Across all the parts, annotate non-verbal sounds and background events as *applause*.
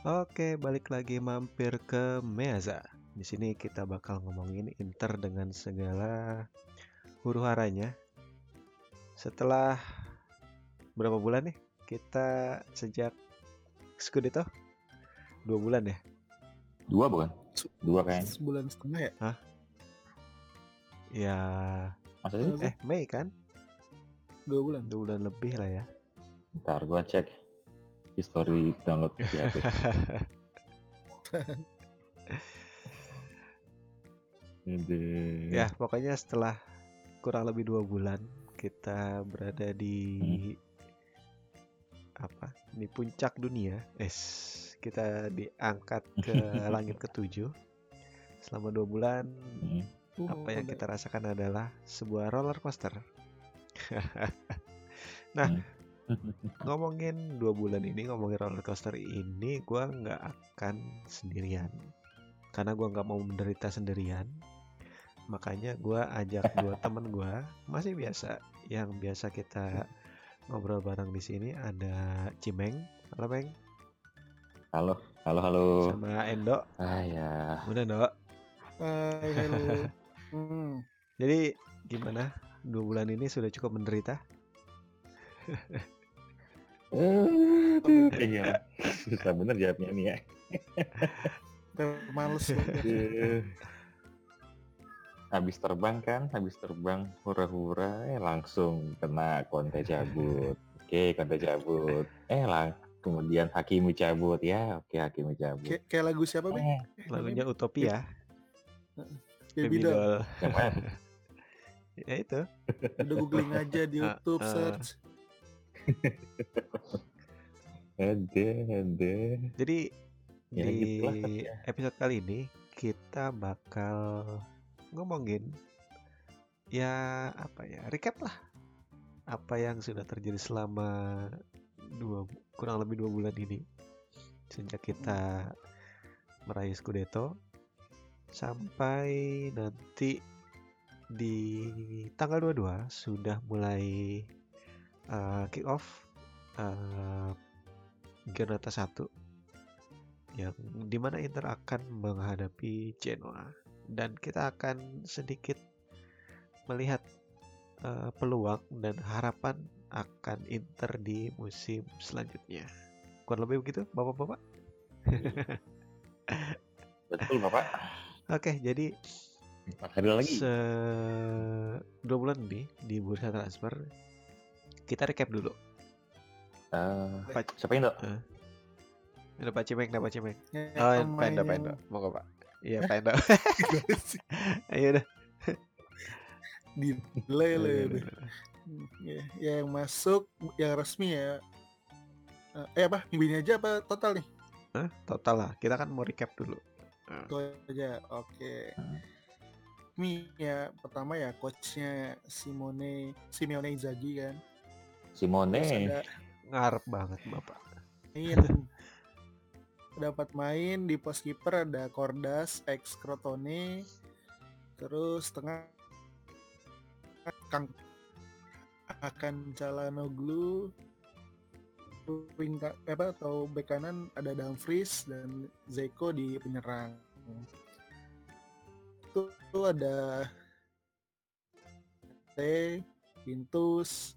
Oke, balik lagi mampir ke Meaza. Di sini kita bakal ngomongin Inter dengan segala huru haranya. Setelah berapa bulan nih? Kita sejak Scudetto? Dua bulan ya? Dua bukan? Dua kayaknya. Sebulan setengah ya? Ya, Masa sih? eh Mei kan? Dua bulan. Dua bulan lebih lah ya. Ntar gua cek history download di HP. Ini. Ya, pokoknya setelah kurang lebih dua bulan kita berada di apa? Di puncak dunia. Es, kita diangkat *laughs* ke langit ketujuh. Selama dua bulan, Hmm. apa yang kita rasakan adalah sebuah roller coaster. *laughs* Hmm. Ngomongin dua bulan ini, ngomongin roller coaster ini, gua nggak akan sendirian. Karena gua nggak mau menderita sendirian. Makanya gua ajak *laughs* dua temen gua, masih biasa, yang biasa kita ngobrol bareng di sini ada Cimeng, halo Meng, Halo, halo, halo. sama Endo, Ah ya. udah Endo. Hai, *laughs* halo. Hmm. Jadi gimana? Dua bulan ini sudah cukup menderita? *laughs* Iya. Susah bener jawabnya nih ya. Males. Habis terbang kan, habis terbang hura-hura, eh langsung kena konten cabut. Oke, konten cabut. Eh lang, kemudian Hakimi cabut ya. Oke, Hakimi cabut. Kayak, kayak lagu siapa, Bang? Eh, Lagunya Utopia, Baby Doll. *laughs* Ya itu. Udah googling aja di Ah, YouTube, ah. search. Ede, ede. Jadi Ya, di gitulah tapi ya. episode kali ini kita bakal ngomongin ya apa ya recap lah apa yang sudah terjadi selama dua kurang lebih dua bulan ini sejak kita meraih Scudetto sampai nanti di tanggal 22 sudah mulai uh, kick off uh, Giornata 1 yang di mana Inter akan menghadapi Genoa dan kita akan sedikit melihat uh, peluang dan harapan akan Inter di musim selanjutnya. Kurang lebih begitu, bapak-bapak. Betul Bapak. Oke, jadi hari lagi. se dua bulan ini di bursa transfer kita recap dulu. Eh, Pak, siapa yang ada Pak Cimeng, ada Pak Cimeng. Ya, Oh, pemain Pendo, yang- Pendo. Mau Pak? Iya, sih? *laughs* Ayo udah. Delay lah ya. Hmm, Ya, ya, yang masuk, yang resmi ya. Eh, Eh apa? Minggu ini aja apa total nih? Hah? Total lah. Kita kan mau recap dulu. Itu aja. Oke. Hmm. Ini ya pertama ya coachnya Simone Simeone Inzaghi kan. Simone. Ada Ngarep banget Bapak. main dapat main di pos kiper ada Cordas ex Crotone terus tengah Kang akan Calhanoglu wing apa atau bek kanan ada Dumfries dan Zeko di penyerang itu, itu ada T Pintus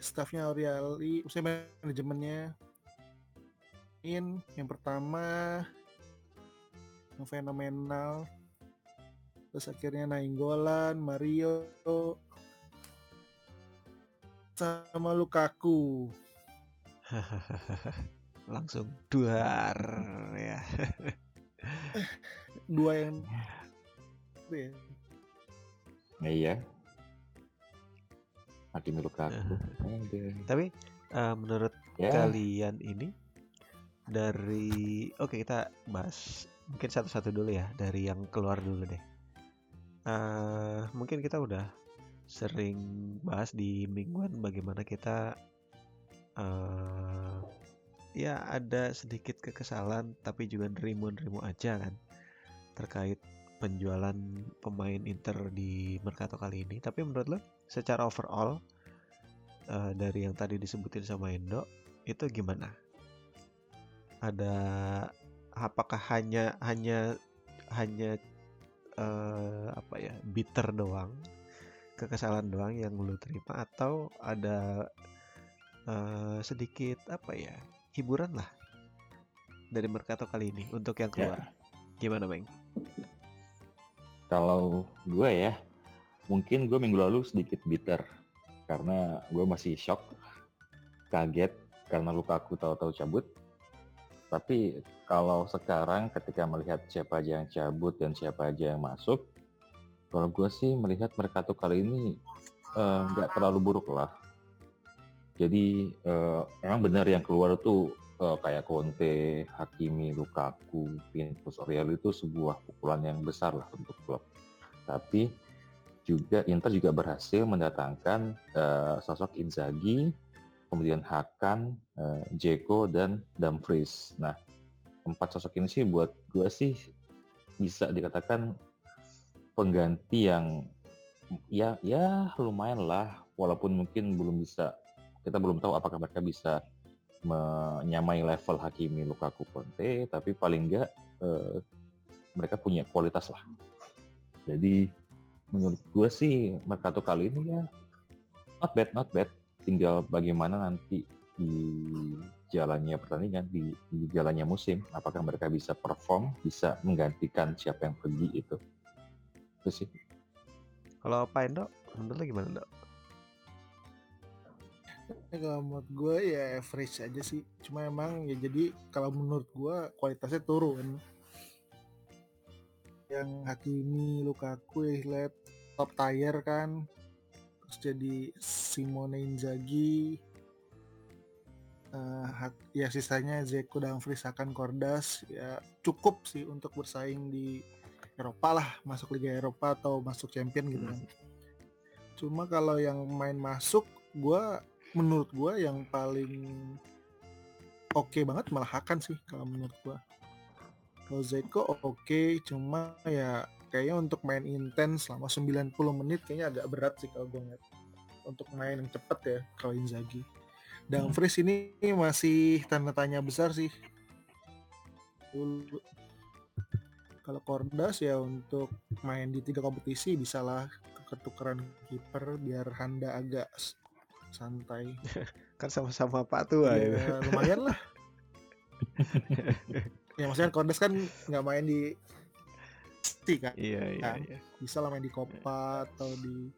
staffnya Oriali, maksudnya manajemennya in yang pertama yang fenomenal terus akhirnya Nainggolan, Mario sama Lukaku *laughs* Langsung duar ya. dua yang ya, *laughs* Nah, iya. Lukaku. Aduh. Tapi eh, menurut Ya. kalian ini dari oke kita bahas mungkin satu-satu dulu ya dari yang keluar dulu deh. Eh mungkin kita udah sering bahas di mingguan bagaimana kita eh ya ada sedikit kekesalan tapi juga nerimo-nerimo aja kan terkait penjualan pemain Inter di Mercato kali ini. Tapi menurut lo secara overall eh, dari yang tadi disebutin sama Endo itu gimana? ada apakah hanya hanya hanya eh, apa ya bitter doang kekesalan doang yang lu terima atau ada eh, sedikit apa ya hiburan lah dari Mercato kali ini untuk yang Ya. keluar gimana Bang? Kalau gue ya, mungkin gue minggu lalu sedikit bitter karena gue masih shock, kaget karena Lukaku tahu-tahu cabut. Tapi kalau sekarang ketika melihat siapa aja yang cabut dan siapa aja yang masuk, kalau gue sih melihat Mercato kali ini eh, nggak terlalu buruk lah. Jadi eh, emang benar yang keluar tuh eh, kayak Conte, Hakimi, Lukaku, Vinicius Aurelio itu sebuah pukulan yang besar lah untuk klub. Tapi juga Inter juga berhasil mendatangkan eh, sosok Inzaghi, kemudian Hakan, eh, Dzeko dan Dumfries. Nah, empat sosok ini sih buat gue sih bisa dikatakan pengganti yang ya ya lumayan lah, walaupun mungkin belum bisa kita belum tahu apakah mereka bisa menyamai level Hakimi, Lukaku, Conte, tapi paling enggak eh, mereka punya kualitas lah. Jadi menurut gue sih Mercato kali ini ya not bad, not bad. Tinggal bagaimana nanti di jalannya pertandingan, di, di jalannya musim, apakah mereka bisa perform, bisa menggantikan siapa yang pergi itu. Itu sih. Kalau Pak Endo, menurut gimana Dok? Ya, kalau menurut gue ya average aja sih. Cuma emang ya jadi kalau menurut gue kualitasnya turun. Yang Hakimi, Lukaku lihat top tier kan. Terus jadi Simone Inzaghi. Hak- ya sisanya Zeko, Dumfries, Hakan, Kordas ya cukup sih untuk bersaing di Eropa lah masuk Liga Eropa atau masuk Champion gitu kan. Cuma kalau yang main masuk, gua menurut gua yang paling oke banget malah Hakan sih kalau menurut gua. Zeko oke, cuma ya kayaknya untuk main intens selama 90 menit kayaknya agak berat sih kalau gua ngeliat. Untuk main yang cepet ya kalau Inzaghi. Dumfries ini masih tanda tanya besar sih. Kalau Kordas ya untuk main di tiga kompetisi bisa lah ketukeran kiper biar Handa agak santai. *laughs* Kan sama-sama Pak tua ya. Ya, lumayan lah. *laughs* ya maksudnya Kordas kan nggak main di City kan. Iya iya Kan? iya. Bisa lah main di Copa atau di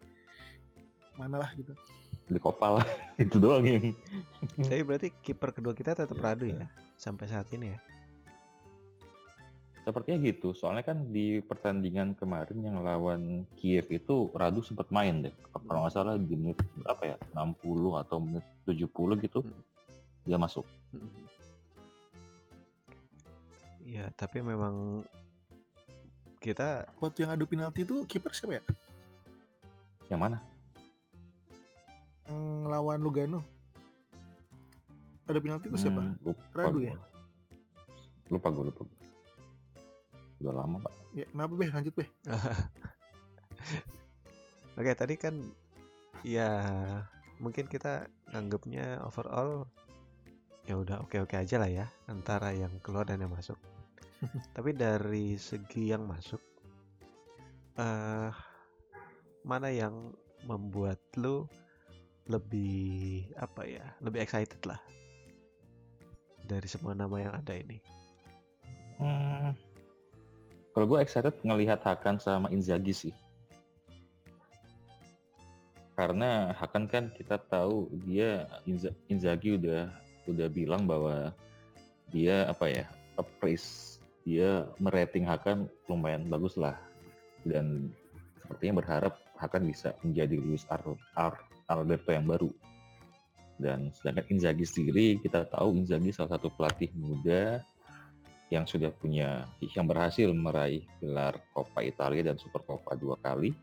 mana lah gitu. Di kopal *laughs* itu doang yang Tapi berarti kiper kedua kita tetap radu ya sampai saat ini ya. Sepertinya gitu, soalnya kan di pertandingan kemarin yang lawan Kiev itu Radu sempat main deh. Kalau nggak salah di menit berapa ya, 60 atau menit 70 gitu, Hmm. dia masuk. Iya, tapi memang kita Waktu yang adu penalti itu kiper siapa ya? Yang mana? Yang lawan Lugano. Adu penalti itu siapa? Hmm, lupa Radu ya? Lupa gue, lupa gua. Udah lama, Pak. Ya, kenapa Beh? Lanjut Beh. *laughs* Oke, tadi kan ya mungkin kita nganggapnya overall ya udah oke-oke aja lah ya antara yang keluar dan yang masuk. *laughs* Tapi dari segi yang masuk eh mana yang membuat lu lebih apa ya, lebih excited lah dari semua nama yang ada ini. Hmm. Kalau gue excited ngelihat Hakan sama Inzaghi sih. Karena Hakan kan kita tahu dia Inza- Inzaghi udah udah bilang bahwa dia apa ya appraise dia merating Hakan lumayan bagus lah. Dan sepertinya berharap Hakan bisa menjadi Luis Ar- Ar- Alberto yang baru. Dan sedangkan Inzaghi sendiri kita tahu Inzaghi salah satu pelatih muda yang sudah punya yang berhasil meraih gelar Coppa Italia dan Super Coppa dua kali.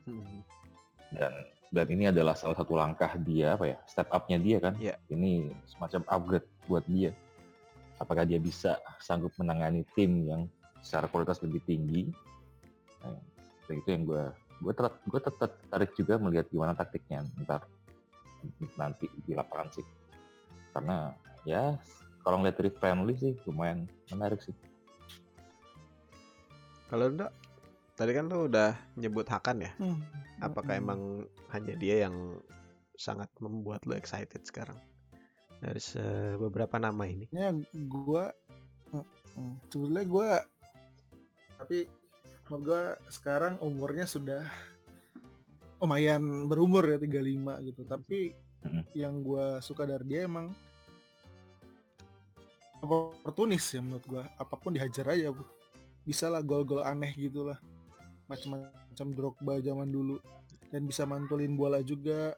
Dan dan ini adalah salah satu langkah dia apa ya step up-nya dia kan. Iya. ini semacam upgrade buat dia apakah dia bisa sanggup menangani tim yang secara kualitas lebih tinggi nah, itu yang gue gue tetap gue tetap tertarik juga melihat gimana taktiknya ntar nanti di lapangan sih karena ya kalau ngeliat dari friendly sih lumayan menarik sih. Kalau enggak, tadi kan lu udah nyebut Hakan ya. Hmm. Apakah Hmm. emang hanya dia yang sangat membuat lu excited sekarang? Dari beberapa nama ini. Ya gua mm, sebenarnya gua tapi gua sekarang umurnya sudah lumayan berumur ya 35 gitu. Tapi Mm. yang gua suka dari dia emang oportunis ya menurut gua. Apa pun dihajar aja, Bu. Bisa lah gol-gol aneh gitu lah. Macam-macam Drogba zaman dulu dan bisa mantulin bola juga.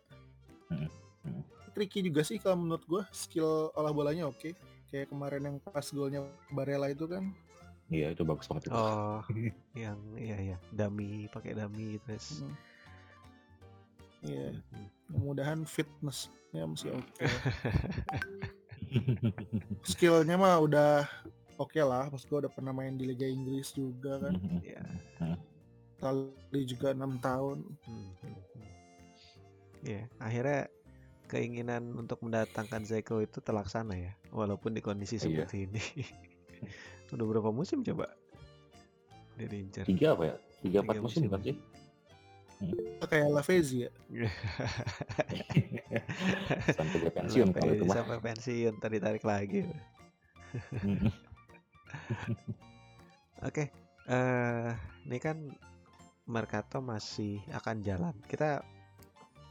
Mm. Mm. Tricky juga sih kalau menurut gua skill olah bolanya oke. Kayak kemarin yang pas golnya Barella itu kan Iya itu bagus banget itu. Oh, *laughs* yang iya ya, dummy pakai dummy terus. Hmm. Iya, Hmm. mudah-mudahan fitnessnya masih oke. *laughs* Skillnya mah udah oke lah, pas gue udah pernah main di Liga Inggris juga kan. Ya. Kali juga enam tahun. Hmm, hmm, hmm. Iya, akhirnya keinginan untuk mendatangkan Zeko itu terlaksana ya, walaupun di kondisi Iya. seperti ini. *laughs* Udah berapa musim coba? Dia diincar. Tiga apa ya? Tiga empat musim musim. kan sih? Kayak Lavezzi ya. *laughs* Sampai pensiun kalau itu Sampai, mah. sampai pensiun, tadi tarik lagi. *laughs* Oke, eh ini kan Mercato masih akan jalan. Kita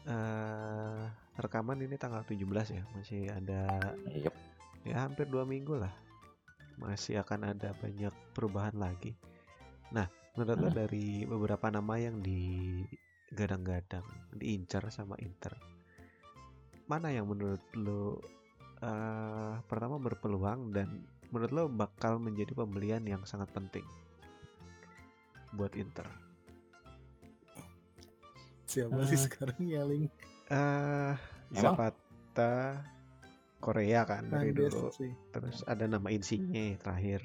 eh rekaman ini tanggal 17 ya, masih ada Yep. ya hampir dua minggu lah masih akan ada banyak perubahan lagi nah menurut lo Hmm. dari beberapa nama yang digadang-gadang diincar sama Inter mana yang menurut lo eh, pertama berpeluang dan menurut lo bakal menjadi pembelian yang sangat penting buat Inter Siapa Ah. sih sekarang nyaling eh Emang? Zapata Korea kan dari Mendes dulu sih. terus ada nama Insigne terakhir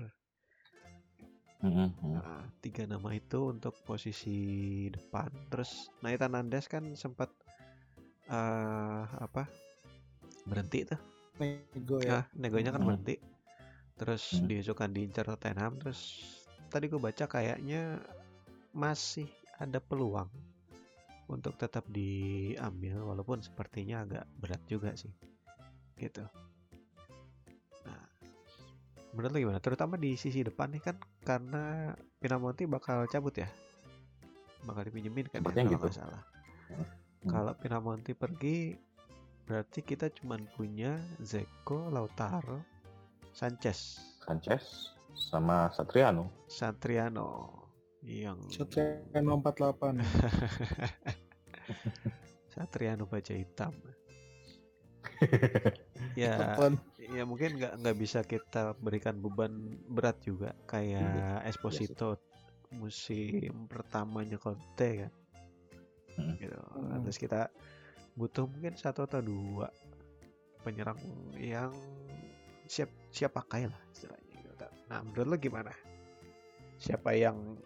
Mm, mm. Nah, tiga nama itu untuk posisi depan. Terus Nathan Nandes kan sempat eh apa berhenti tuh. Nego ya. Nah, negonya kan Hmm. berhenti. Terus Hmm. diisukan diincar Tottenham. Terus tadi gue baca kayaknya masih ada peluang untuk tetap diambil walaupun sepertinya agak berat juga sih. Gitu. Nah, menurut lo gimana? Terutama di sisi depan nih kan karena Pinamonti bakal cabut ya. Bakal dipinjemin kan ya kalau gitu. salah. Hmm. Kalau Pinamonti pergi berarti kita cuman punya Zeko, Lautaro, Sanchez, Sanchez sama Satriano. Satriano yang Satriano 48. *laughs* Satriano baja hitam. *laughs* ya, ya mungkin nggak nggak bisa kita berikan beban berat juga kayak Esposito musim pertamanya Conte kan. Hmm. Gitu. Hmm. Terus kita butuh mungkin satu atau dua penyerang yang siap siap pakai lah istilahnya. gitu. Nah menurut lo gimana? Siapa yang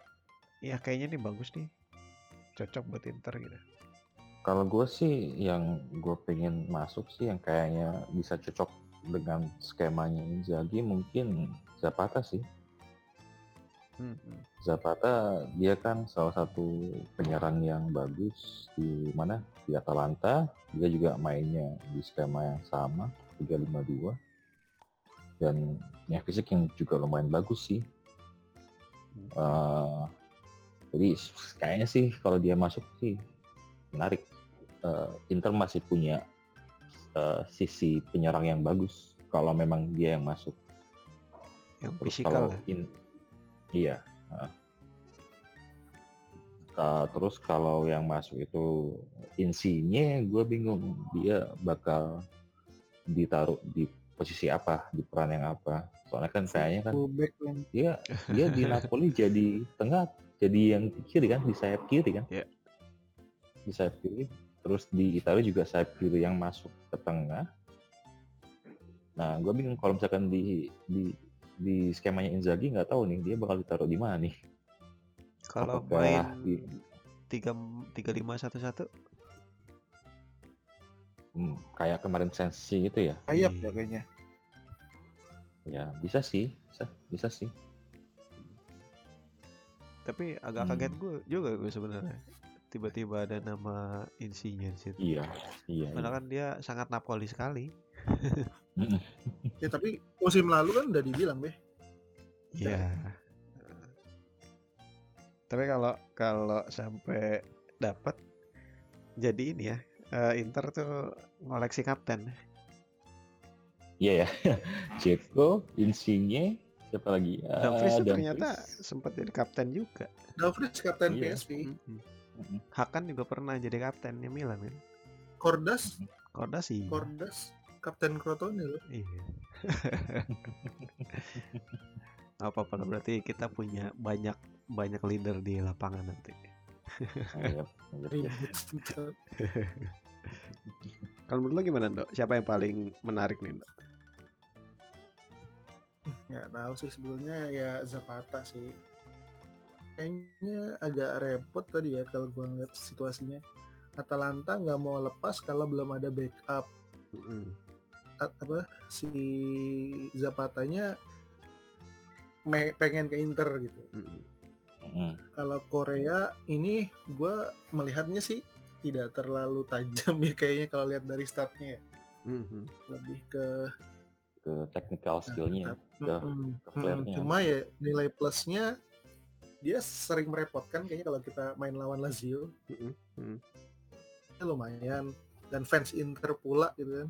ya kayaknya nih bagus nih cocok buat Inter gitu. Kalau gue sih yang gue pengen masuk sih yang kayaknya bisa cocok dengan skemanya Inzaghi mungkin Zapata sih. Hmm, hmm. Zapata dia kan salah satu penyerang yang bagus di mana di Atalanta. Dia juga mainnya di skema yang sama 352 dan ya fisik yang juga lumayan bagus sih. Eh, jadi kayaknya sih kalau dia masuk sih menarik. Eh, Inter masih punya eh, sisi penyerang yang bagus kalau memang dia yang masuk. Yang Terus fisikal kalau ya. in- iya. heeh. Ka- terus kalau yang masuk itu insinya, gue bingung dia bakal ditaruh di posisi apa, di peran yang apa. Soalnya kan kayaknya kan kan. dia dia di Napoli jadi tengah, jadi yang kiri kan, di sayap kiri kan? Iya. Di sayap kiri. Terus di Italia juga sayap kiri yang masuk ke tengah. Nah, gue bingung kalau misalkan di di di skemanya Inzaghi nggak tahu nih dia bakal ditaruh di mana nih. Kalau main di- tiga tiga lima satu satu Hmm, kayak kemarin sensi gitu ya. Sayap Iya. ya kayaknya. Ya bisa sih, bisa, bisa sih. Tapi agak Hmm. kaget gue juga gue sebenarnya. Tiba-tiba ada nama Insigne di situ. Iya, iya. Padahal iya. kan dia sangat Napoli sekali. *laughs* Ya tapi musim lalu kan udah dibilang deh. Iya. Tapi kalau kalau sampai dapat jadi ini ya eh, Inter tuh ngoleksi kapten. Iya ya. *laughs* Ceko, Insigne, siapa lagi? Dumfries Dumfries. ternyata sempat jadi kapten juga. Dumfries kapten Iya. PSV, Mm-mm. Mm-mm. Hakan juga pernah jadi kaptennya Milan kan. Kordas, Korda sih. Kordas kapten Crotone loh. Iya. *laughs* apa apa berarti kita punya banyak banyak leader di lapangan nanti. Iya, iya, iya. *laughs* Kalau menurut lo gimana dok? Siapa yang paling menarik nih dok? Nggak tahu sih sebelumnya ya Zapata sih kayaknya agak repot tadi ya kalau gua ngeliat situasinya Atalanta nggak mau lepas kalau belum ada backup Mm-mm. A- apa si Zapatanya me- pengen ke Inter gitu Mm-mm. Mm-mm. kalau Korea ini gua melihatnya sih tidak terlalu tajam ya kayaknya kalau lihat dari startnya ya. Mhm. lebih ke Ke technical skillnya, Mm, ke mm, mm. flair-nya. cuma ya nilai plusnya dia sering merepotkan kayaknya kalau kita main lawan Lazio Mm-mm. Mm. ya lumayan dan fans Inter pula gitu kan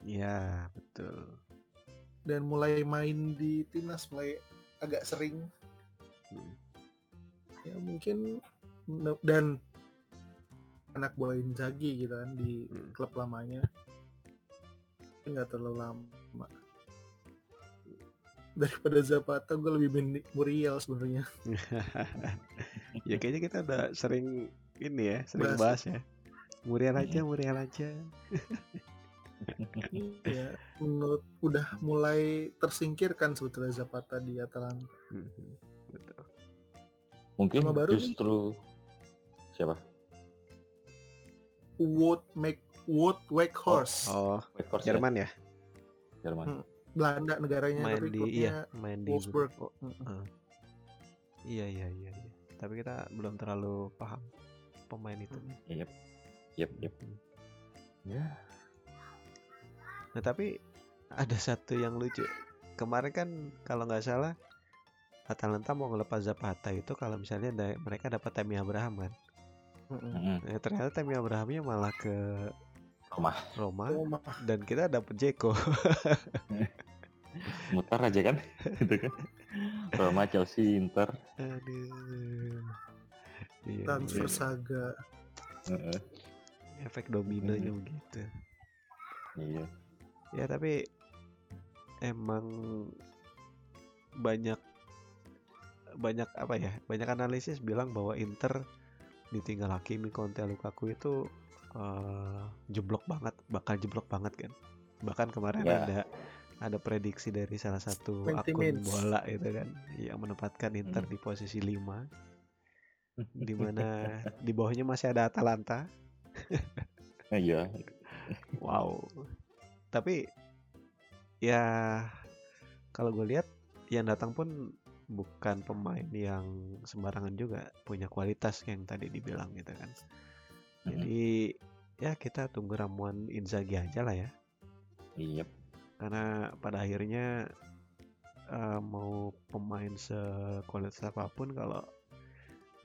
Iya betul. dan mulai main di timnas mulai agak sering Mm. ya mungkin dan anak bola Inzaghi gitu kan di Hmm. klub lamanya nggak terlalu lama daripada Zapata gue lebih mending Muriel sebenarnya *laughs* ya kayaknya kita udah sering ini ya, sering Bahas. bahas ya. Muriel aja, Muriel aja. *laughs* ya menurut udah mulai tersingkirkan sebetulnya Zapata di Atalanta Mhm. Betul. Mungkin Sama baru nih. justru siapa? Wood make Wood Wake Horse Oh, Whitehorse ya? Jerman ya? Jerman. Hmm. Belanda negaranya Main tapi di klubnya iya, main di Wolfsburg. Oh, heeh. Iya, iya, iya, iya. Tapi kita belum terlalu paham pemain itu. Yep. Yep, yep. Mhm. Ya. Nah tapi ada satu yang lucu. Kemarin kan kalau nggak salah Atalanta mau ngelepas Zapata itu kalau misalnya da- mereka dapat Tammy Abraham kan. Mm-mm. Mm-mm. Nah, ternyata Tammy Abrahamnya malah ke Roma. Roma mah. dan kita dapat Jeko. *laughs* Mutar aja kan? *laughs* Gitu kan. Roma, Chelsea, Inter. Aduh. Iya, transfer iya. saga Heeh. efek dominonya Hmm. begitu. Iya. Ya tapi emang banyak banyak apa ya banyak analisis bilang bahwa Inter ditinggal Hakimi, Conte, Lukaku itu eh, jeblok banget, bakal jeblok banget kan. Bahkan kemarin Ya. ada ada prediksi dari salah satu 20 akun minutes. bola itu kan yang menempatkan Inter Hmm. di posisi 5 *laughs* di mana di bawahnya masih ada Atalanta. Iya. Wow. Tapi ya kalau gue lihat yang datang pun bukan pemain yang sembarangan juga punya kualitas yang tadi dibilang gitu kan. Jadi ya kita tunggu ramuan Inzaghi aja lah ya. Iya. Karena pada akhirnya eh, mau pemain sekualitas apa pun kalau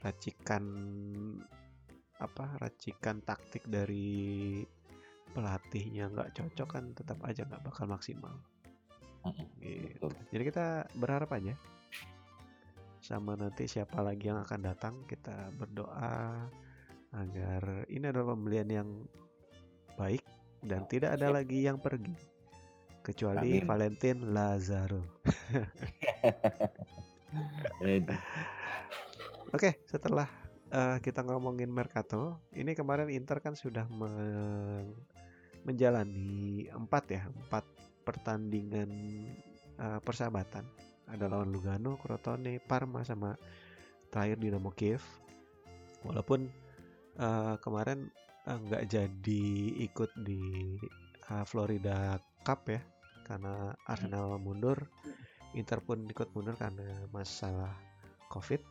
racikan apa racikan taktik dari pelatihnya nggak cocok kan tetap aja nggak bakal maksimal. Gitu. Betul. Jadi kita berharap aja sama nanti siapa lagi yang akan datang kita berdoa agar ini adalah pembelian yang baik dan tidak ada lagi yang pergi kecuali Amin. Valentin Lazaro. *laughs* Oke, setelah eh, kita ngomongin Mercato, ini kemarin Inter kan sudah men- menjalani empat ya, empat pertandingan eh, persahabatan. Ada lawan Lugano, Crotone, Parma sama terakhir Dinamo Kiev. Walaupun eh, kemarin nggak jadi ikut di eh, Florida Cup ya, karena Arsenal mundur, Inter pun ikut mundur karena masalah COVID.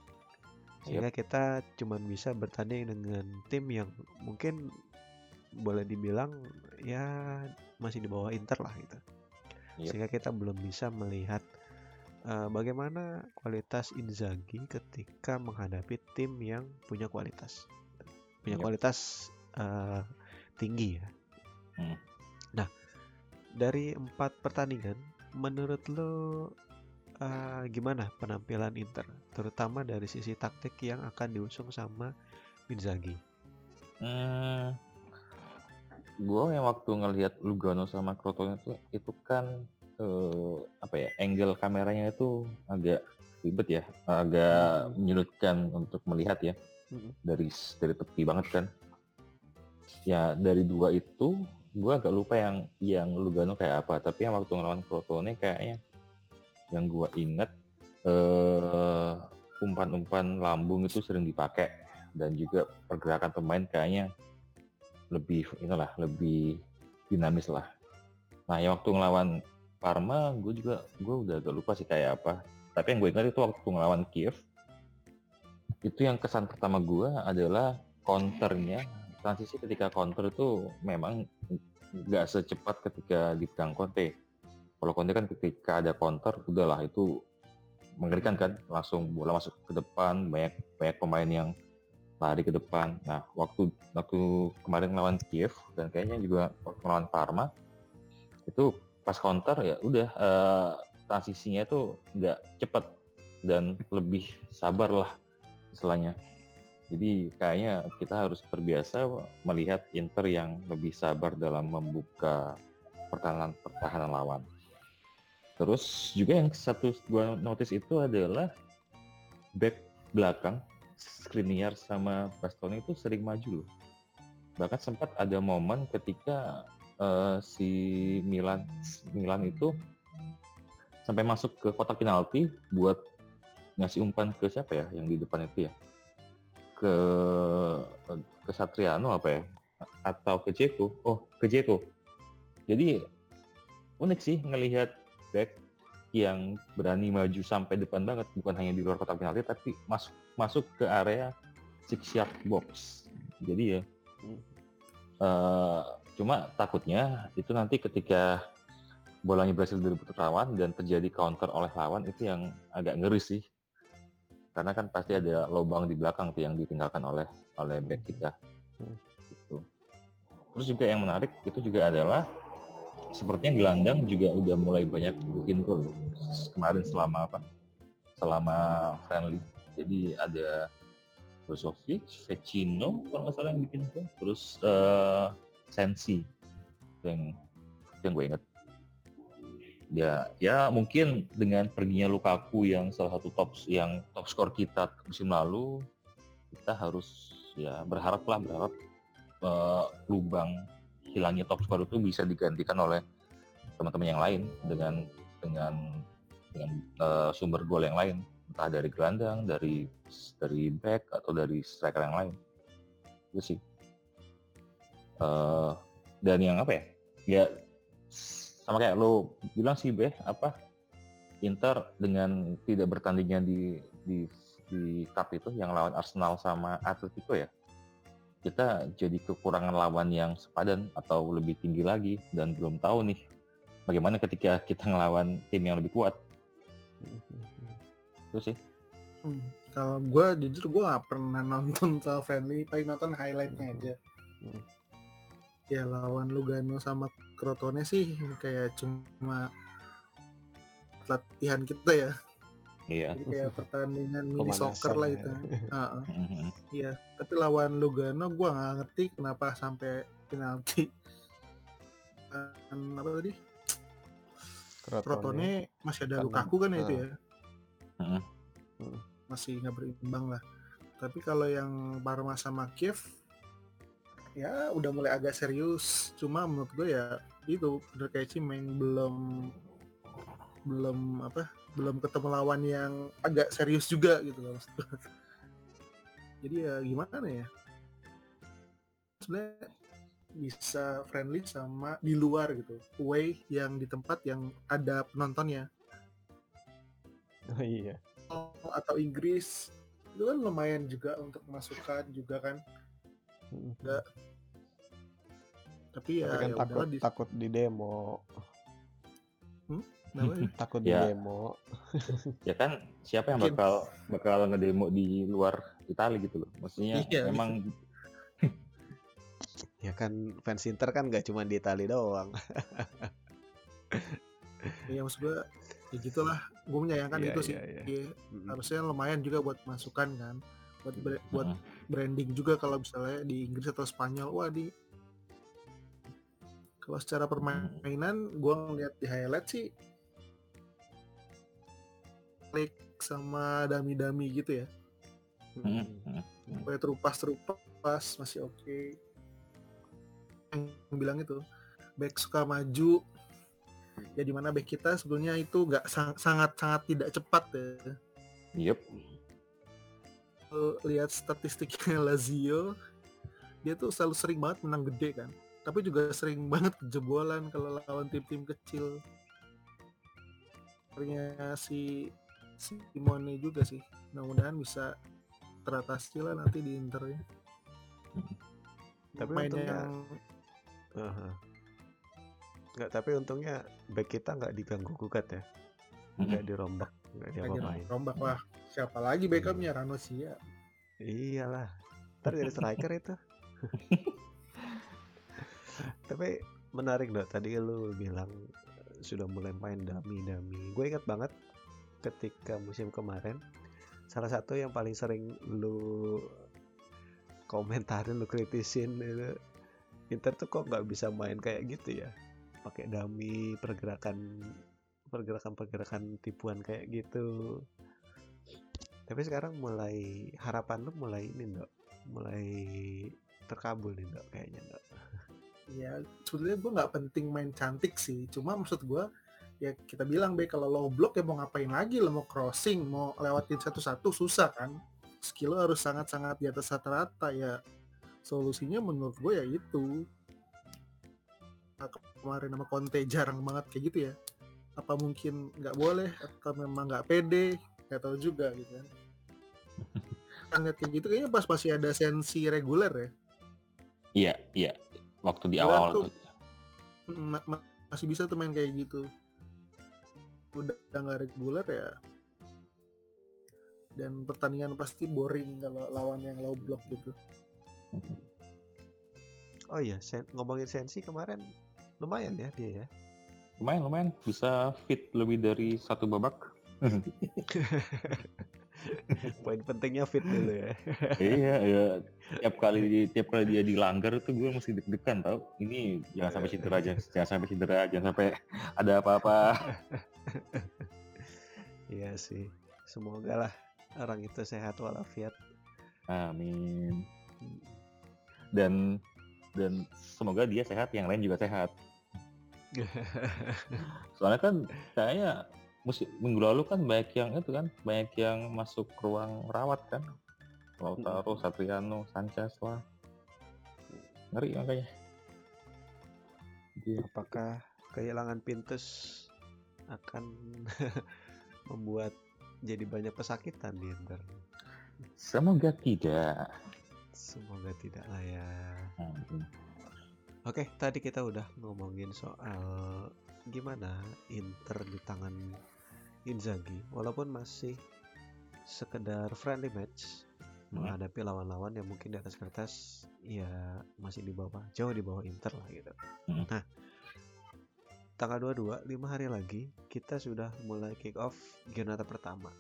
Sehingga kita cuman bisa bertanding dengan tim yang mungkin boleh dibilang ya masih di bawah Inter lah gitu. Yep. Sehingga kita belum bisa melihat uh, bagaimana kualitas Inzaghi ketika menghadapi tim yang punya kualitas. Punya Yep. kualitas uh, tinggi ya. Hmm. Nah, dari empat pertandingan, menurut lo uh, gimana penampilan Inter, terutama dari sisi taktik yang akan diusung sama Inzaghi? Hmm, gue yang waktu ngelihat Lugano sama Crotone itu itu kan eh, apa ya angle kameranya itu agak ribet ya agak Hmm. menyulitkan untuk melihat ya Mm-mm. dari dari tepi banget kan ya dari dua itu gue agak lupa yang yang Lugano kayak apa tapi yang waktu ngelawan Crotone kayaknya yang gue inget eh umpan-umpan lambung itu sering dipakai dan juga pergerakan pemain kayaknya lebih inilah lebih dinamis lah. Nah yang waktu ngelawan Parma gue juga gue udah agak lupa sih kayak apa. Tapi yang gue ingat itu waktu ngelawan Kiev itu yang kesan pertama gue adalah counternya transisi ketika counter itu memang nggak secepat ketika dipegang Conte. Kalau Conte kan ketika ada counter udahlah itu mengerikan kan langsung bola masuk ke depan banyak banyak pemain yang lari ke depan. Nah waktu waktu kemarin lawan Kiev dan kayaknya juga waktu lawan Parma itu pas counter ya udah eh, transisinya itu nggak cepat dan lebih sabar lah istilahnya jadi kayaknya kita harus terbiasa melihat Inter yang lebih sabar dalam membuka pertahanan pertahanan lawan. Terus juga yang satu gua notice itu adalah back belakang Skriniar sama Bastoni itu sering maju loh. Bahkan sempat ada momen ketika eh, si Milan Milan itu sampai masuk ke kotak penalti buat ngasih umpan ke siapa ya yang di depan itu ya ke ke Satriano apa ya? Atau ke Jeko oh ke Jeko jadi unik sih ngelihat back yang berani maju sampai depan banget. Bukan hanya di luar kotak penalti tapi masuk masuk ke area six yard box. Jadi ya eh, cuma takutnya itu nanti ketika bolanya berhasil direbut lawan dan terjadi counter oleh lawan itu yang agak ngeri sih karena kan pasti ada lubang di belakang tuh yang ditinggalkan oleh oleh back kita. Hmm. gitu. terus juga yang menarik itu juga adalah sepertinya gelandang juga udah mulai banyak bikin gol kemarin selama apa? Selama friendly. Jadi ada Brozovic, Vecino kalau nggak salah yang bikin gol terus eh, Sensi. Yang yang gue inget ya ya mungkin dengan perginya Lukaku yang salah satu top yang top skor kita musim lalu kita harus ya berharap lah berharap eh, lubang hilangnya top skor itu bisa digantikan oleh teman-teman yang lain dengan dengan dengan eh, sumber gol yang lain. Entah dari gelandang dari dari back atau dari striker yang lain. Itu sih. Eh, dan yang apa ya? Ya sama kayak lo bilang sih Beh apa Inter dengan tidak bertandingnya di di di cup itu yang lawan Arsenal sama Atletico ya kita jadi kekurangan lawan yang sepadan atau lebih tinggi lagi dan belum tahu nih bagaimana ketika kita ngelawan tim yang lebih kuat itu sih Hmm. Kalau gue jujur gue gak pernah *laughs* nonton soal friendly, paling nonton highlightnya aja. Hmm. Ya lawan Lugano sama Crotone sih kayak cuma latihan kita ya. iya Jadi kayak pertandingan mini Pemanasan soccer lah ya. itu. *laughs* Heeh, Mhm. Iya. Tapi lawan Lugano gue nggak ngerti kenapa sampai penalti. Dan apa tadi? Crotone masih ada Kan Lukaku kan ya itu ya. Mhm. masih nggak berimbang lah. Tapi kalau yang Parma sama Kiev ya udah mulai agak serius. Cuma menurut gue ya itu bener kayak Cimeng belum belum apa belum ketemu lawan yang agak serius juga gitu loh. *laughs* Jadi ya gimana ya? Sebenarnya bisa friendly sama di luar gitu away yang di tempat yang ada penontonnya Oh iya. atau Inggris itu kan lumayan juga untuk masukan juga kan Nggak. tapi ya, Tapi kan ya takut di takut di demo, *laughs* namanya. takut di Ya. demo. Ya kan siapa yang bakal bakal ngedemo di luar Italia gitu loh. Maksudnya Iya, emang Ya kan fans Inter kan nggak cuma di Italia doang. *laughs* ya maksud gue ya gitulah gue menyayangkan Iya, itu sih iya, iya. Iya, harusnya lumayan juga buat masukan kan buat bre- buat branding juga kalau misalnya di Inggris atau Spanyol wah di kalau secara permainan gue ngeliat di highlight sih klik sama dami-dami gitu ya Mm, Mm. mm. kayak terupas terupas masih oke yang bilang itu back suka maju ya di mana back kita sebetulnya itu nggak sangat sangat tidak cepat ya Yep. Kalau lihat statistiknya *laughs* Lazio dia tuh selalu sering banget menang gede kan. Tapi juga sering *laughs* banget kejebolan kalau lawan tim-tim kecil. Akhirnya si Simone juga sih. Mudah-mudahan bisa teratasi lah nanti di Inter ya Tapi mainnya untungnya- yang Aha. Nggak, tapi untungnya back kita nggak diganggu gugat ya, nggak dirombak, nggak diapa-apain. rombak lah siapa lagi backupnya Rano Sia Iyalah, ntar jadi striker itu. *laughs* Tapi menarik dok, tadi lu bilang sudah mulai main dami-dami. Gue ingat banget ketika musim kemarin, salah satu yang paling sering lu komentarin, lu kritisin itu, Inter tuh kok nggak bisa main kayak gitu ya, pakai dami, pergerakan pergerakan-pergerakan tipuan kayak gitu. Tapi sekarang mulai harapan lu mulai ini dok, mulai terkabul nih dok kayaknya dok. ya sebetulnya gue nggak penting main cantik sih. Cuma maksud gue ya kita bilang be kalau low block ya mau ngapain lagi? Lo mau crossing mau lewatin satu-satu susah kan? Skill lo harus sangat-sangat di atas rata-rata ya. Solusinya menurut gue ya itu. Nah, kemarin sama Conte jarang banget kayak gitu ya. Apa mungkin nggak boleh atau memang nggak pede nggak tahu juga gitu kan *laughs* lihat kayak gitu kayaknya pas masih ada sensi reguler ya Iya, iya. Waktu di awal tuh- tuh. Ma- ma- masih bisa tuh main kayak gitu udah nggak reguler ya dan pertandingan pasti boring kalau lawan yang low block gitu Oh iya, sen- ngomongin sensi kemarin lumayan ya dia ya. Lumayan, lumayan. Bisa fit lebih dari satu babak. *laughs* Poin pentingnya fit dulu ya. iya, iya. Tiap kali tiap kali dia dilanggar itu gue mesti deg-degan tau. Ini jangan sampai cedera, jangan, jangan sampai cedera, jangan sampai ada apa-apa. *laughs* Iya sih. Semoga lah orang itu sehat walafiat. Amin. Dan dan semoga dia sehat, yang lain juga sehat. *laughs* Soalnya kan kayaknya musim minggu lalu kan banyak yang itu kan, banyak yang masuk ruang rawat kan. Lautaro, Satriano, Sanchez lah. Ngeri makanya. Gitu. Apakah kehilangan Pintus akan *laughs* membuat jadi banyak pesakitan di Inter? Semoga tidak. Semoga tidak lah ya. Oke, tadi kita udah ngomongin soal gimana Inter di tangan Inzaghi, walaupun masih sekedar friendly match Hmm. menghadapi lawan-lawan yang mungkin di atas kertas ya masih di bawah, jauh di bawah Inter lah gitu. Hmm. Nah, tanggal 22, 5 hari lagi kita sudah mulai kick off Giornata pertama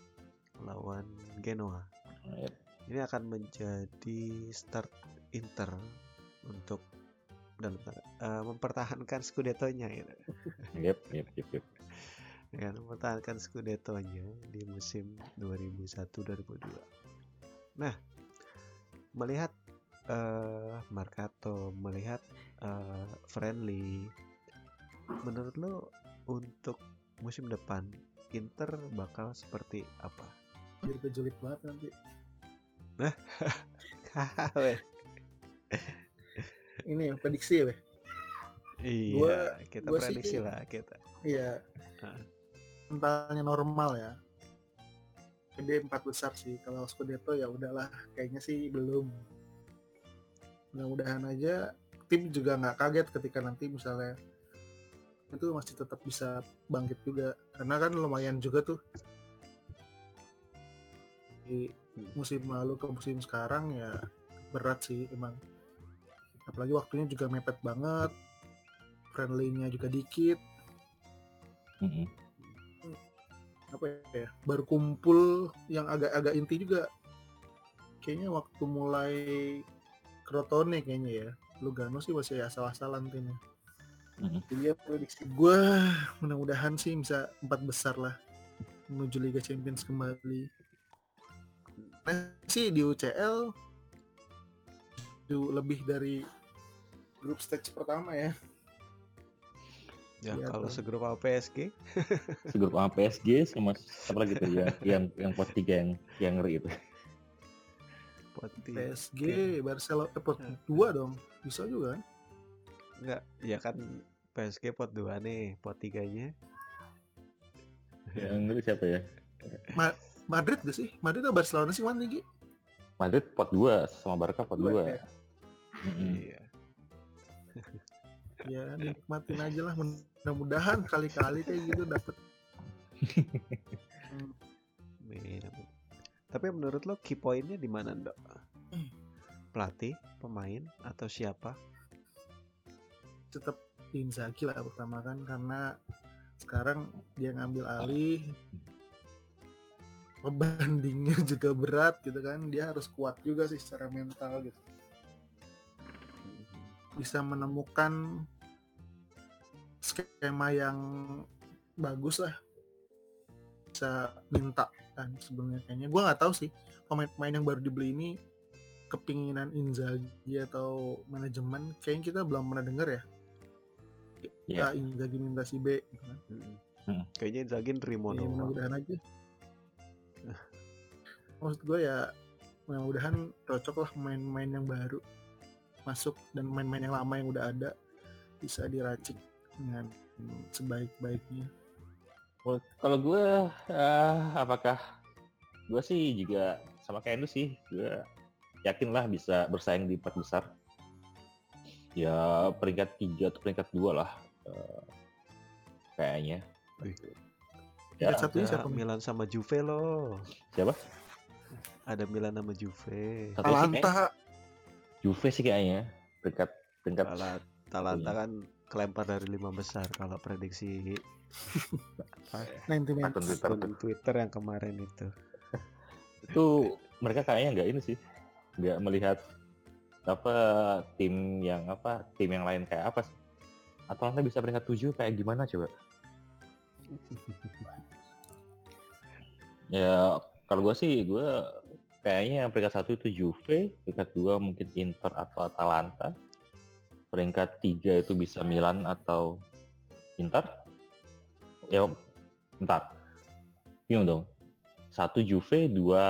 lawan Genoa. Yep. Ini akan menjadi start Inter untuk tanda- eh, mempertahankan Scudetto-nya gitu. Yep, yep, yep, yep. Dengan mempertahankan Scudetto-nya di musim 2001-2002. Nah, melihat eh Marcato, melihat eh, Friendly, menurut lo untuk musim depan Inter bakal seperti apa? jadi kejulit banget nanti *laughs* Weh. ini ya, prediksi ya, Beh? Iya, Gua- kita gua sih- prediksi lah kita. Iya. Hah. Mentalnya normal ya. Jadi empat besar sih. Kalau Scudetto ya udahlah, kayaknya sih belum. Mudah-mudahan aja tim juga nggak kaget ketika nanti misalnya itu masih tetap bisa bangkit juga karena kan lumayan juga tuh di musim lalu ke musim sekarang ya berat sih emang apalagi waktunya juga mepet banget friendly-nya juga dikit Mm-mm. Apa ya baru kumpul yang agak-agak inti juga. Kayaknya waktu mulai Crotone kayaknya ya. Lugano sih masih asal-asalan timnya. Mm-mm. jadi ya prediksi gue mudah-mudahan sih bisa empat besar lah menuju Liga Champions kembali. Nah sih di UCL itu lebih dari grup stage pertama ya Ya Iya, kalau tuh. segrup sama PSG, *laughs* Segrup sama PSG sama apa lagi tuh yang yang yang pot tiga yang yang ngeri itu. pot. PSG Barcelona eh, pot Hmm. dua dong bisa juga kan Enggak, ya kan PSG pot 2 nih, pot tiganya. Yang ngeri siapa ya? Madrid gak sih Madrid atau Barcelona sih mana nih Gi? Madrid pot 2 sama Barca pot Dua, 2. ya. Iya. ya dinikmatin aja lah mudah-mudahan kali-kali kayak gitu dapet *laughs* amin. Tapi menurut lo key pointnya di mana, Dok? Hmm. Pelatih, pemain, atau siapa? tetap Inzaghi lah pertama kan karena sekarang dia ngambil alih pembandingnya *laughs* juga berat gitu kan dia harus kuat juga sih secara mental gitu bisa menemukan skema yang bagus lah bisa minta kan sebenarnya kayaknya gue nggak tahu sih pemain-pemain yang baru dibeli ini kepinginan Inzaghi atau manajemen kayaknya kita belum pernah dengar ya Iya. ya Inzaghi minta si B gitu kan. Mm-mm. Kayaknya Inzaghi nerimo Ya, mudah-mudahan aja maksud gue ya mudah-mudahan cocok lah main-main yang baru masuk dan main-main yang lama yang udah ada bisa diracik dengan sebaik-baiknya Kalau- Kalau gue, eh, apakah gue sih juga sama kayak lu sih, gue yakin lah bisa bersaing di empat besar. Ya peringkat tiga atau peringkat dua lah, eh, kayaknya. Wih. Ya, Peringkat satunya siapa? Milan sama Juve loh. siapa? Ada Milan sama Juve. Satu sih Atalanta Juve sih kayaknya peringkat peringkat Tala- Talanta kan kelempar dari lima besar kalau prediksi apa, 90 akun Twitter Twitter yang kemarin itu. itu mereka kayaknya nggak ini sih, nggak melihat apa tim yang apa tim yang lain kayak apa sih? Atalanta bisa peringkat tujuh kayak gimana coba? Ya kalau gue sih gue kayaknya yang peringkat satu itu Juve, peringkat dua mungkin Inter atau Atalanta, peringkat tiga itu bisa Milan atau Inter. Ya, bentar, bingung dong. Satu Juve, dua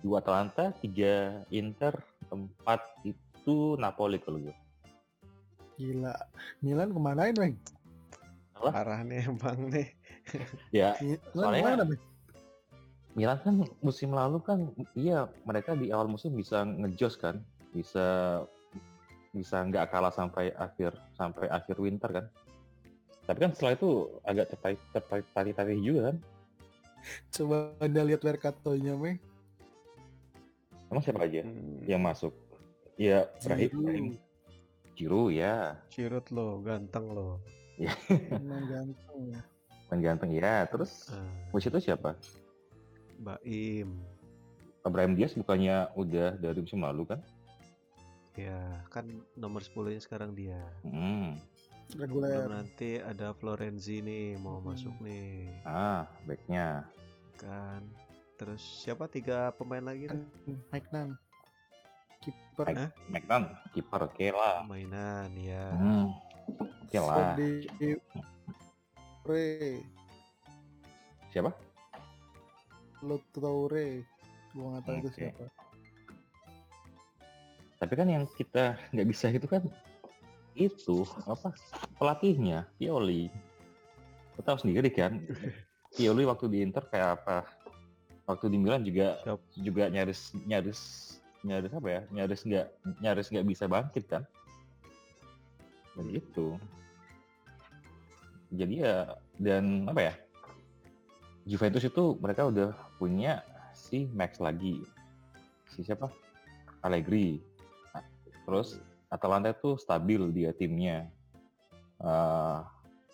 dua Atalanta, tiga Inter, empat itu Napoli kalau gue. gila Milan kemanain Bang? Apa? Parah nih emang nih. Ya Milan Soalnya- ke mana Bang? Milan kan musim lalu kan iya mereka di awal musim bisa ngejos kan bisa bisa nggak kalah sampai akhir sampai akhir winter kan. Tapi kan setelah itu agak tertarik tertarik tarik tarik juga kan. Coba anda lihat Mercato-nya Bang emang siapa aja Hmm, yang masuk. Ya Brahim. Giroud. Brahim Giroud ya. Giroud lo, ganteng lo. Emang ganteng ya. yang ganteng ya. Terus musim itu siapa? Baim. Brahim Diaz bukannya udah dari musim lalu kan Ya, kan nomor 10-nya sekarang dia. hmm. reguler Belum nanti ada Florenzi nih mau Hmm. masuk nih ah backnya kan. Terus siapa tiga pemain lagi tuh? Mike Nan kiper Hah? McNan kiper oke lah Mainan ya. hmm. oke lah Fede Re siapa Lo Toure gua nggak tahu itu Oke. siapa Tapi kan yang kita nggak bisa itu kan itu apa pelatihnya Pioli. Lo tahu sendiri kan *laughs* Pioli waktu di Inter kayak apa? Waktu di Milan juga Siap. juga nyaris nyaris nyaris apa ya? Nyaris nggak nyaris nggak bisa bangkit kan? Begitu. Jadi ya dan apa ya? Juventus itu mereka udah punya si Max lagi. Si siapa? Allegri. Terus Atalanta itu stabil dia timnya. Eh,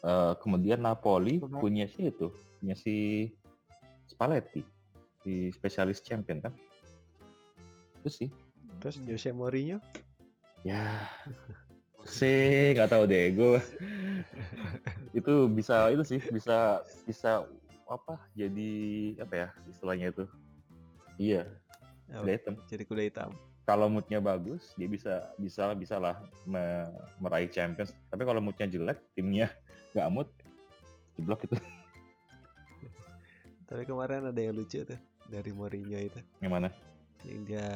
eh, kemudian Napoli Benar. punya si itu, punya si Spalletti, si spesialis champion kan. Itu sih. Terus Jose Mourinho Ya, sih nggak tahu deh gue. itu bisa itu sih bisa bisa apa jadi apa ya istilahnya itu. Iya, Oh, udah hitam. jadi kuda hitam. Kalau moodnya bagus, dia bisa bisa bisa lah me- meraih champions. Tapi kalau moodnya jelek, timnya *laughs* nggak mood, jeblok itu. Tapi kemarin ada yang lucu tuh dari Mourinho itu. Yang mana? Yang dia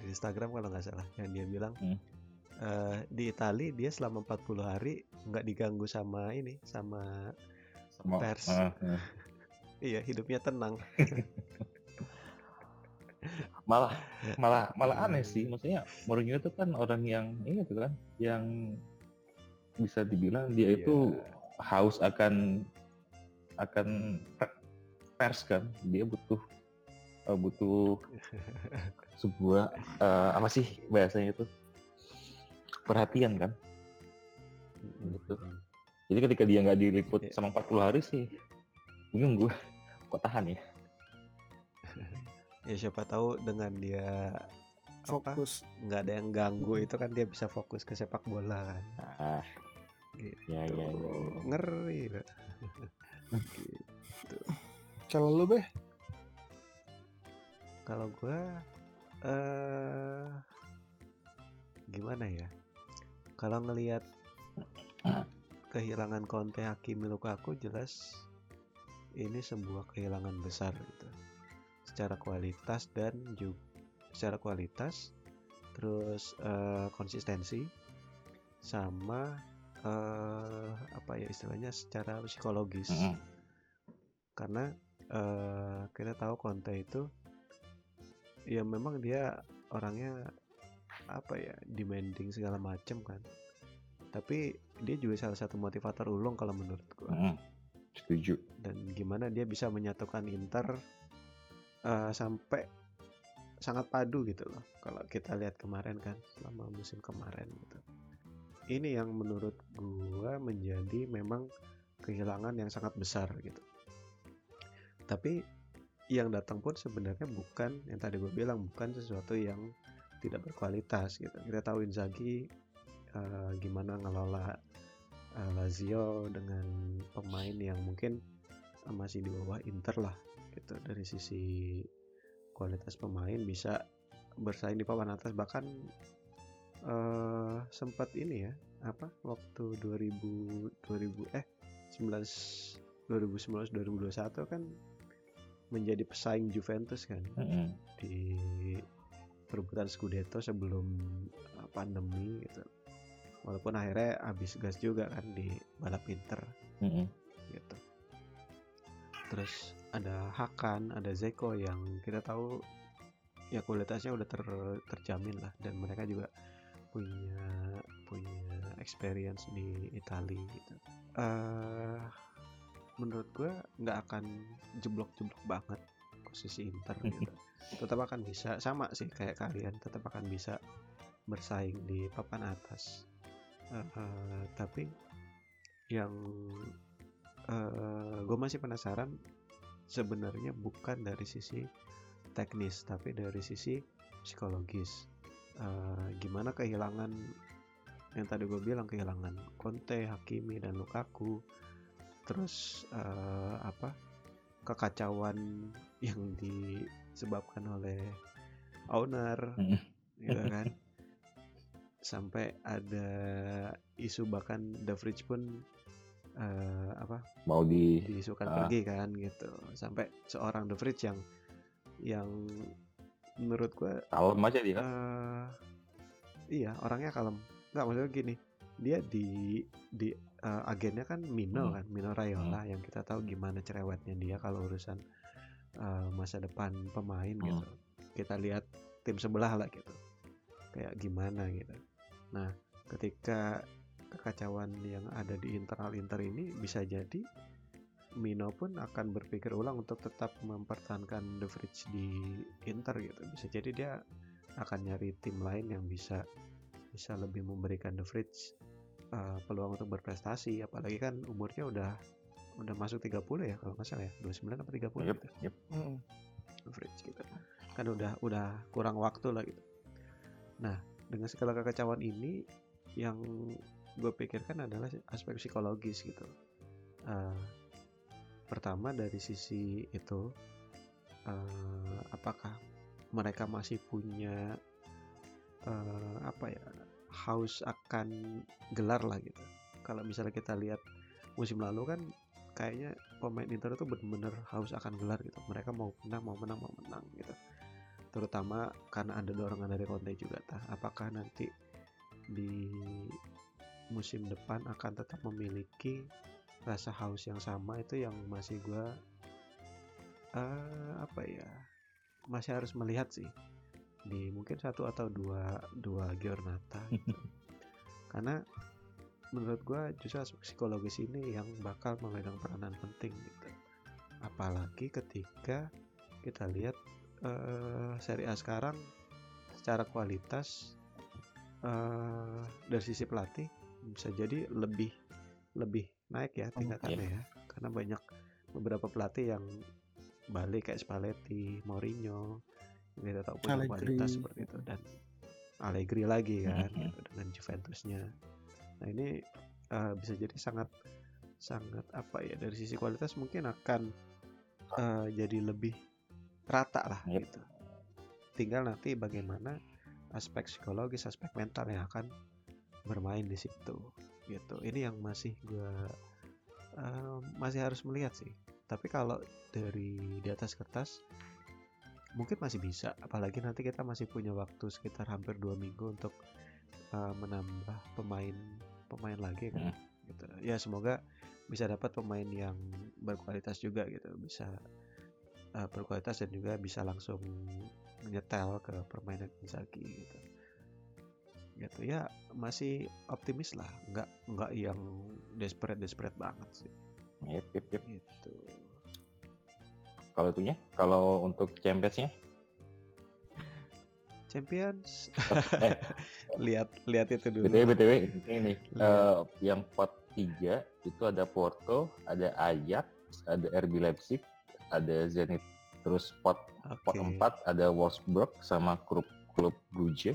di Instagram kalau nggak salah, yang dia bilang Hmm. eh, di Itali dia selama 40 hari nggak diganggu sama ini, sama Sama, Pers. Ah, ah. *laughs* iya hidupnya tenang. *laughs* malah. Malah malah aneh sih. maksudnya Mourinho itu kan orang yang ini tuh kan yang bisa dibilang dia Iya. itu haus akan akan pe- pers kan. Dia butuh eh, butuh *laughs* sebuah eh, apa sih bahasanya itu? Perhatian kan? Gitu. jadi ketika dia nggak diliput Iya. sama 40 hari sih bingung gue kok tahan ya Ya siapa tahu dengan dia fokus nggak ada yang ganggu itu kan dia bisa fokus ke sepak bola kan. ah Gitu. ya ya, ya, ya. Ngeri. Pak. kalau lu beh Kalau gua eh gimana ya? Kalau ngelihat kehilangan Conte Hakimi Lukaku jelas ini sebuah kehilangan besar gitu. Secara kualitas dan juga secara kualitas terus eh, konsistensi sama eh apa ya istilahnya secara psikologis Mm-mm. karena eh, kita tahu Conte itu ya memang dia orangnya apa ya demanding segala macem kan tapi dia juga salah satu motivator ulung kalau menurut gua Mm-mm. setuju dan gimana dia bisa menyatukan Inter eh, sampai sangat padu gitu loh kalau kita lihat kemarin kan selama musim kemarin gitu. Ini yang menurut gua menjadi memang kehilangan yang sangat besar gitu. Tapi yang datang pun sebenarnya bukan yang tadi gue bilang bukan sesuatu yang tidak berkualitas gitu. Kita tahu Inzaghi eh, gimana ngelola eh, Lazio dengan pemain yang mungkin masih di bawah Inter lah gitu dari sisi kualitas pemain bisa bersaing di papan atas bahkan eh sempat ini ya apa waktu 2000 2000 eh 19 2019 2021 kan menjadi pesaing Juventus kan Mm-mm. di perebutan Scudetto sebelum eh, pandemi gitu walaupun akhirnya habis gas juga kan di balap Inter Mm-mm. gitu. Terus ada Hakan, ada Zeko yang kita tahu ya kualitasnya udah ter- terjamin lah dan mereka juga punya punya experience di Italia gitu. eh menurut gue nggak akan jeblok-jeblok banget posisi Inter *laughs* gitu. Tetap akan bisa sama sih kayak kalian, tetap akan bisa bersaing di papan atas. Eh, eh, tapi yang gue masih penasaran sebenarnya bukan dari sisi teknis tapi dari sisi psikologis. Eh, gimana kehilangan yang tadi gue bilang kehilangan Conte, Hakimi dan Lukaku. Terus eh, apa kekacauan yang disebabkan oleh owner gitu kan? Sampai ada isu bahkan The Fridge pun eh, apa mau di diisukan Ah. pergi kan gitu. Sampai seorang The Fridge yang yang menurut gue kalem aja dia eh iya orangnya kalem. Nggak maksudnya gini dia di di uh, agennya kan Mino Hmm. kan Mino Raiola yang kita tahu gimana cerewetnya dia kalau urusan uh, masa depan pemain Hmm. gitu. Kita lihat tim sebelah lah gitu. Kayak gimana gitu. Nah ketika kekacauan yang ada di internal Inter ini bisa jadi Mino pun akan berpikir ulang untuk tetap mempertahankan The Fridge di Inter gitu. Bisa jadi dia akan nyari tim lain yang bisa bisa lebih memberikan The Fridge uh, peluang untuk berprestasi. Apalagi kan umurnya udah udah masuk 30 ya kalau nggak salah ya. 29 atau 30 Yep, gitu. yep. Mm-mm. The Fridge gitu. Kan udah udah kurang waktu lah gitu. Nah dengan segala kekacauan ini yang gue pikirkan adalah aspek psikologis gitu. Uh, pertama dari sisi itu uh, apakah mereka masih punya uh, apa ya haus akan gelar lah gitu. Kalau misalnya kita lihat musim lalu kan kayaknya pemain Inter itu benar-benar haus akan gelar gitu. Mereka mau menang mau menang mau menang gitu. Terutama karena ada dorongan dari Conte juga tah. Apakah nanti di musim depan akan tetap memiliki rasa haus yang sama itu yang masih gua eh, apa ya masih harus melihat sih di mungkin satu atau dua dua giornata gitu. *laughs* karena menurut gua justru aspek psikologis ini yang bakal memegang peranan penting gitu apalagi ketika kita lihat eh, Serie A sekarang secara kualitas eh, dari sisi pelatih bisa jadi lebih lebih naik ya tingkatannya ya. Karena banyak beberapa pelatih yang balik kayak Spalletti, Mourinho yang kita tahu punya Allegri. kualitas seperti itu. Dan Allegri lagi *laughs* kan gitu, dengan Juventusnya. Nah ini eh, bisa jadi sangat sangat apa ya dari sisi kualitas mungkin akan eh, jadi lebih rata lah Yep. gitu. Tinggal nanti bagaimana aspek psikologis aspek mental yang akan bermain di situ gitu. Ini yang masih gua eh, masih harus melihat sih. Tapi kalau dari di atas kertas mungkin masih bisa. Apalagi nanti kita masih punya waktu sekitar hampir dua minggu untuk eh, menambah pemain pemain lagi kan gitu. Ya semoga bisa dapat pemain yang berkualitas juga gitu. Bisa eh, berkualitas dan juga bisa langsung menyetel ke permainan Inzaghi gitu gitu. Ya masih optimis lah. Nggak nggak yang desperate desperate banget sih. Yep, yep, yep. gitu. Kalau itunya, kalau untuk Champions-nya, Champions? *laughs* Eh, lihat lihat itu dulu. Btw btw ini eh, yang pot 3 itu ada Porto, ada Ajax, ada RB Leipzig, ada Zenit. Terus pot pot Oke. 4 ada Wolfsburg sama klub klub Brugge.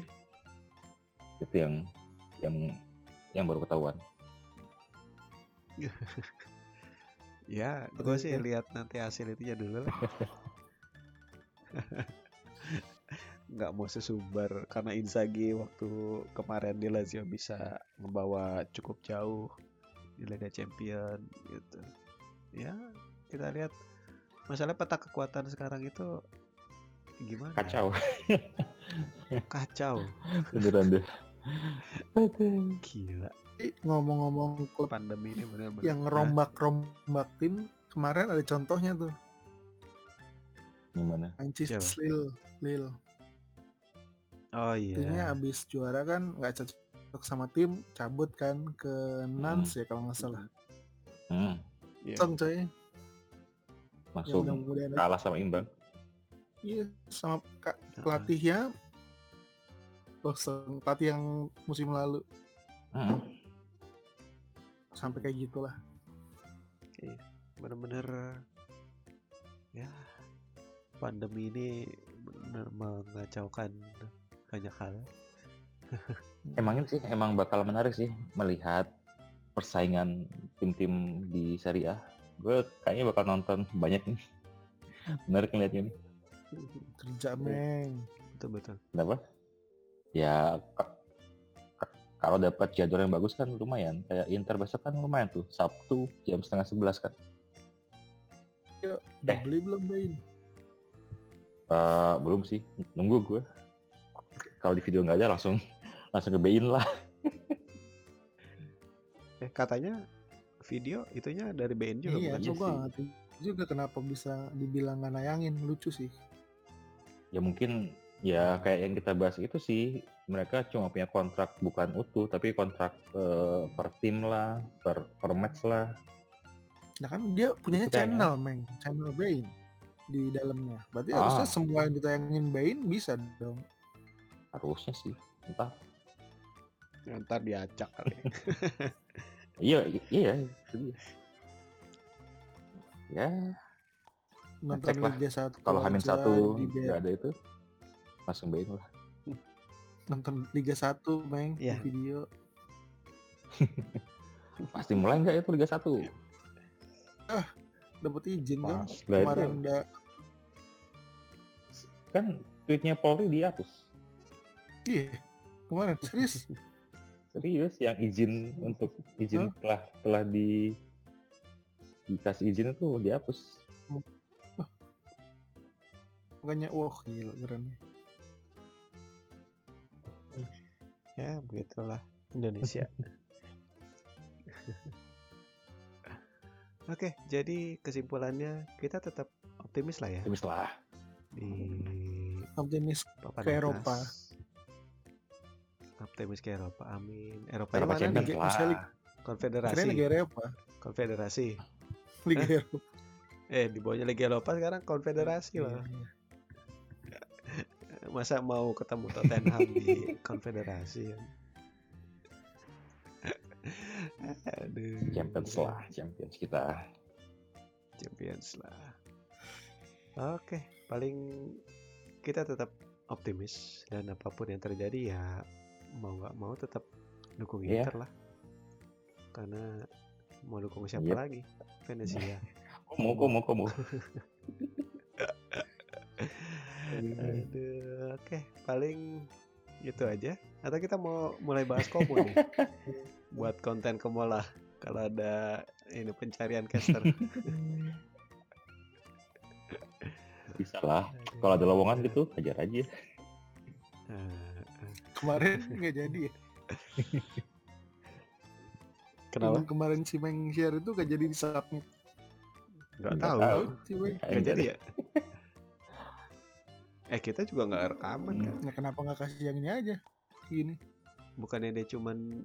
Itu yang yang yang baru ketahuan. *laughs* ya gue sih lihat nanti hasil itunya dulu lah *laughs* nggak mau sesubar karena Inzaghi waktu kemarin di Lazio bisa membawa cukup jauh di Liga Champion gitu ya kita lihat masalah peta kekuatan sekarang itu gimana? Kacau. kacau Beneran deh. Gila. Ngomong-ngomong klub pandemi ini benar-benar yang rombak-rombak tim kemarin ada contohnya tuh. Gimana? Manchester? Lille Lille. Oh iya. Timnya abis juara kan nggak cocok sama tim cabut kan ke Nantes ya kalau nggak salah. Hmm, Iya. Song coy. Langsung aja. kalah sama imbang. iya sama pelatihnya Boston pelatih yang musim lalu Hmm. sampai kayak gitulah bener-bener ya pandemi ini benar mengacaukan banyak hal *laughs* Emang ini sih emang bakal menarik sih melihat persaingan tim-tim di Serie A. Gue kayaknya bakal nonton banyak nih. Menarik ngeliatnya nih. kerja meng betul betul Kenapa? Ya ka- ka- kalau dapat jadwal yang bagus kan lumayan. Kayak Inter besok kan lumayan tuh. Sabtu jam setengah sebelas kan. udah Eh. beli belum Bain Eh, belum sih. Nunggu gue. Kalau di video nggak ada langsung *laughs* langsung ke Bein lah. *laughs* Eh, katanya video itunya dari BN juga iya, bukan? Iya gua sih. juga kenapa bisa dibilang nggak nayangin lucu sih. Ya mungkin ya kayak yang kita bahas itu sih mereka cuma punya kontrak bukan utuh tapi kontrak eh, per tim lah, per per match lah. Nah kan dia punyanya Itu kayaknya. channel, Meng, channel Bain di dalamnya. Berarti Ah. harusnya semua yang ditayangin Bain bisa dong. Harusnya sih. Entah. Ya, Ntar diacak kali. *laughs* Iya, iya, dia. Ya, Nonton Ngecek lah. Liga 1 kalau Hamin satu nggak ada itu, langsung Bein lah. nonton Liga 1, Meng, Iya. di video. *laughs* Pasti mulai nggak itu Liga 1? Dapat izin kan. Itu Kemarin udah kan tweetnya Polri dihapus. iya. Kemarin serius. *laughs* Serius, yang izin untuk izin telah telah di dikasih izin itu dihapus. Makanya wah gila keren. Ya begitulah Indonesia. *laughs* Oke, jadi kesimpulannya kita tetap optimis lah ya Optimis lah. di Optimis papan Ke atas. Eropa. Optimis ke Eropa, amin. Eropa, Eropa mana Champions nih? Lah. Konfederasi. Liga Eropa. Konfederasi. Liga? Eropa. Eh, di bawahnya Liga Eropa sekarang konfederasi Iya, loh. iya. Masa mau ketemu Tottenham di konfederasi? Aduh. Champions lah, Champions kita. Champions lah. Oke, paling kita tetap optimis dan apa pun yang terjadi ya mau nggak mau tetap dukung Iya. Inter lah. Karena mau dukung siapa Yep. lagi? Venezia. Komo, komo, komo. Aduh, oke, paling itu aja. Atau kita mau mulai bahas komo nih, *laughs* buat konten kemola. Kalau ada ini pencarian caster. *laughs* Bisa lah. Kalau ada lowongan gitu, ajar aja. Eh, eh, Kemarin nggak jadi ya. Kenapa? Yang kemarin si Meng share itu gak jadi di submit. Nggak Nggak tahu. tahu. Si Meng. Jadi ya? Eh kita juga nggak rekaman kan? Nah, kenapa nggak kasih yang ini aja? Gini. Bukannya dia cuman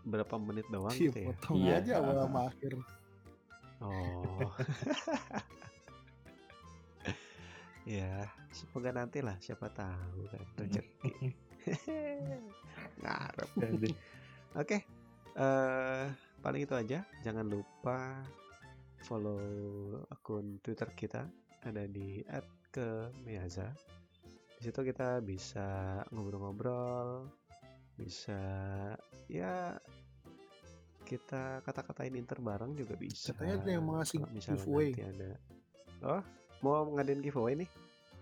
berapa menit doang Iya, gitu ya? potong Iya. aja awal sama akhir. Oh. *laughs* ya, semoga nanti lah siapa tahu kan rezeki. *laughs* Ngarep. Oke. eh paling itu aja. Jangan lupa follow akun Twitter kita ada di @kemeaza. Di situ kita bisa ngobrol-ngobrol, bisa ya kita kata-katain Inter bareng juga bisa. Katanya ada yang mau ngasih giveaway. nanti ada. Oh, mau ngadain giveaway nih?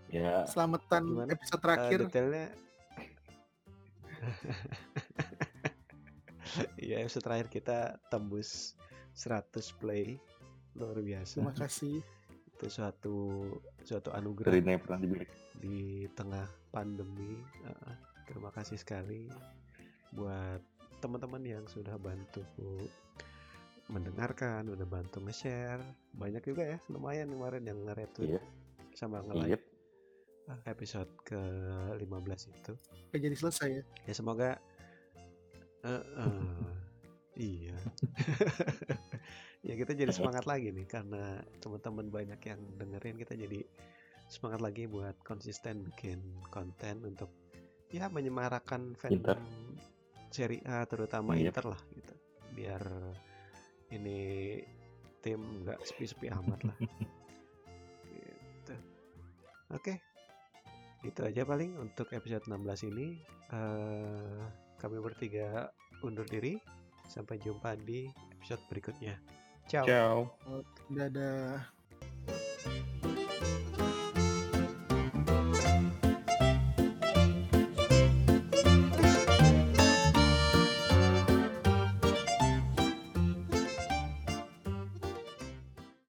Ya, Selamatan Gimana? episode terakhir. detailnya *laughs* Iya, episode terakhir kita tembus 100 play. Luar biasa. Terima kasih. Itu suatu suatu anugerah dari yang pernah dibeli. di tengah pandemi. Uh, terima kasih sekali buat teman-teman yang sudah bantu mendengarkan, udah bantu nge-share. Banyak juga ya, lumayan kemarin yang nge-retweet Iya, sama nge-like uh, episode ke-15 itu. Jadi selesai ya. Ya semoga eh, eh, iya. *laughs* ya kita jadi semangat lagi nih karena teman-teman banyak yang dengerin kita jadi semangat lagi buat konsisten bikin konten untuk ya menyemarakan fandom. Serie A terutama Yep. Inter lah gitu. Biar ini tim nggak sepi-sepi amat lah. *laughs* gitu. Oke. Itu aja paling untuk episode 16 ini. eh kami bertiga undur diri. Sampai jumpa di episode berikutnya. Ciao. Ciao. Dadah.